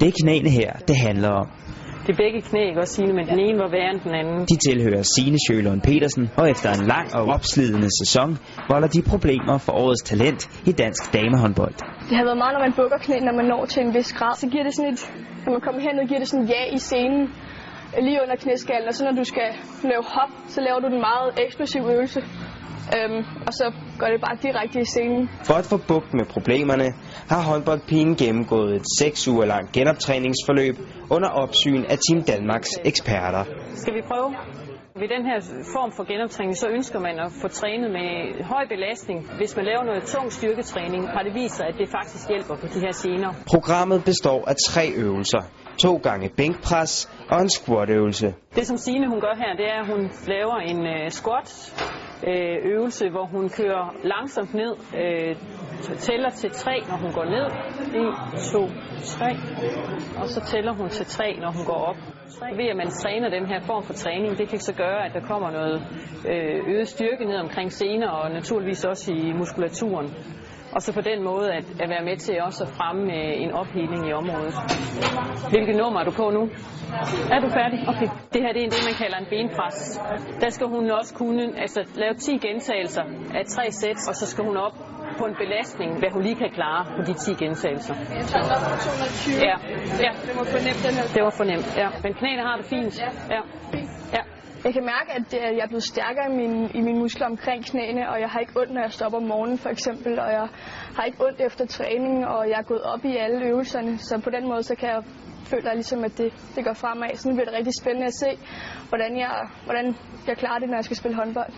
Det er knæene her, det handler om. Det er begge knæ, ikke også, Signe, men den ene var værre end den anden. De tilhører Signe Sjølund Petersen, og efter en lang og opslidende sæson, volder de problemer for årets talent i dansk damehåndbold. Det har været meget, når man bukker knæ, når man når til en vis grad. Så giver det sådan et, når man kommer herned, giver det sådan ja i scenen lige under knæskallen. Og så når du skal lave hop, så laver du den meget eksplosiv øvelse. Øhm, og så går det bare direkte i scenen. For at få bugt med problemerne, har håndboldpigen gennemgået et 6 uger langt genoptræningsforløb under opsyn af Team Danmarks eksperter. Skal vi prøve? Ved den her form for genoptræning, så ønsker man at få trænet med høj belastning. Hvis man laver noget tung styrketræning, har det vist sig, at det faktisk hjælper på de her gener. Programmet består af tre øvelser. To gange bænkpres og en squat-øvelse. Det som Signe hun gør her, det er, at hun laver en uh, squat øh, øvelse, hvor hun kører langsomt ned, øh, tæller til 3, når hun går ned. 1, 2, 3. Og så tæller hun til 3, når hun går op. Ved at man træner den her form for træning, det kan så gøre, at der kommer noget øh, øget styrke ned omkring sener og naturligvis også i muskulaturen. Og så på den måde at, at være med til også at fremme en opheling i området. Hvilket nummer er du på nu? Er du færdig? Okay. Det her det er det, man kalder en benpres. Der skal hun også kunne altså, lave 10 gentagelser af tre sæt, og så skal hun op på en belastning, hvad hun lige kan klare på de 10 gentagelser. Jeg tager op på 220. Ja. ja. Det var fornemt, den her. Det var fornemt, ja. Men knæene har det fint. Ja. ja. Jeg kan mærke, at øh, jeg er blevet stærkere i mine, i mine muskler omkring knæene, og jeg har ikke ondt, når jeg stopper om morgenen for eksempel, og jeg har ikke ondt efter træning, og jeg er gået op i alle øvelserne, så på den måde så kan jeg føle ligesom, at det, det går fremad. Så nu bliver det rigtig spændende at se, hvordan jeg, hvordan jeg klarer det, når jeg skal spille håndbold.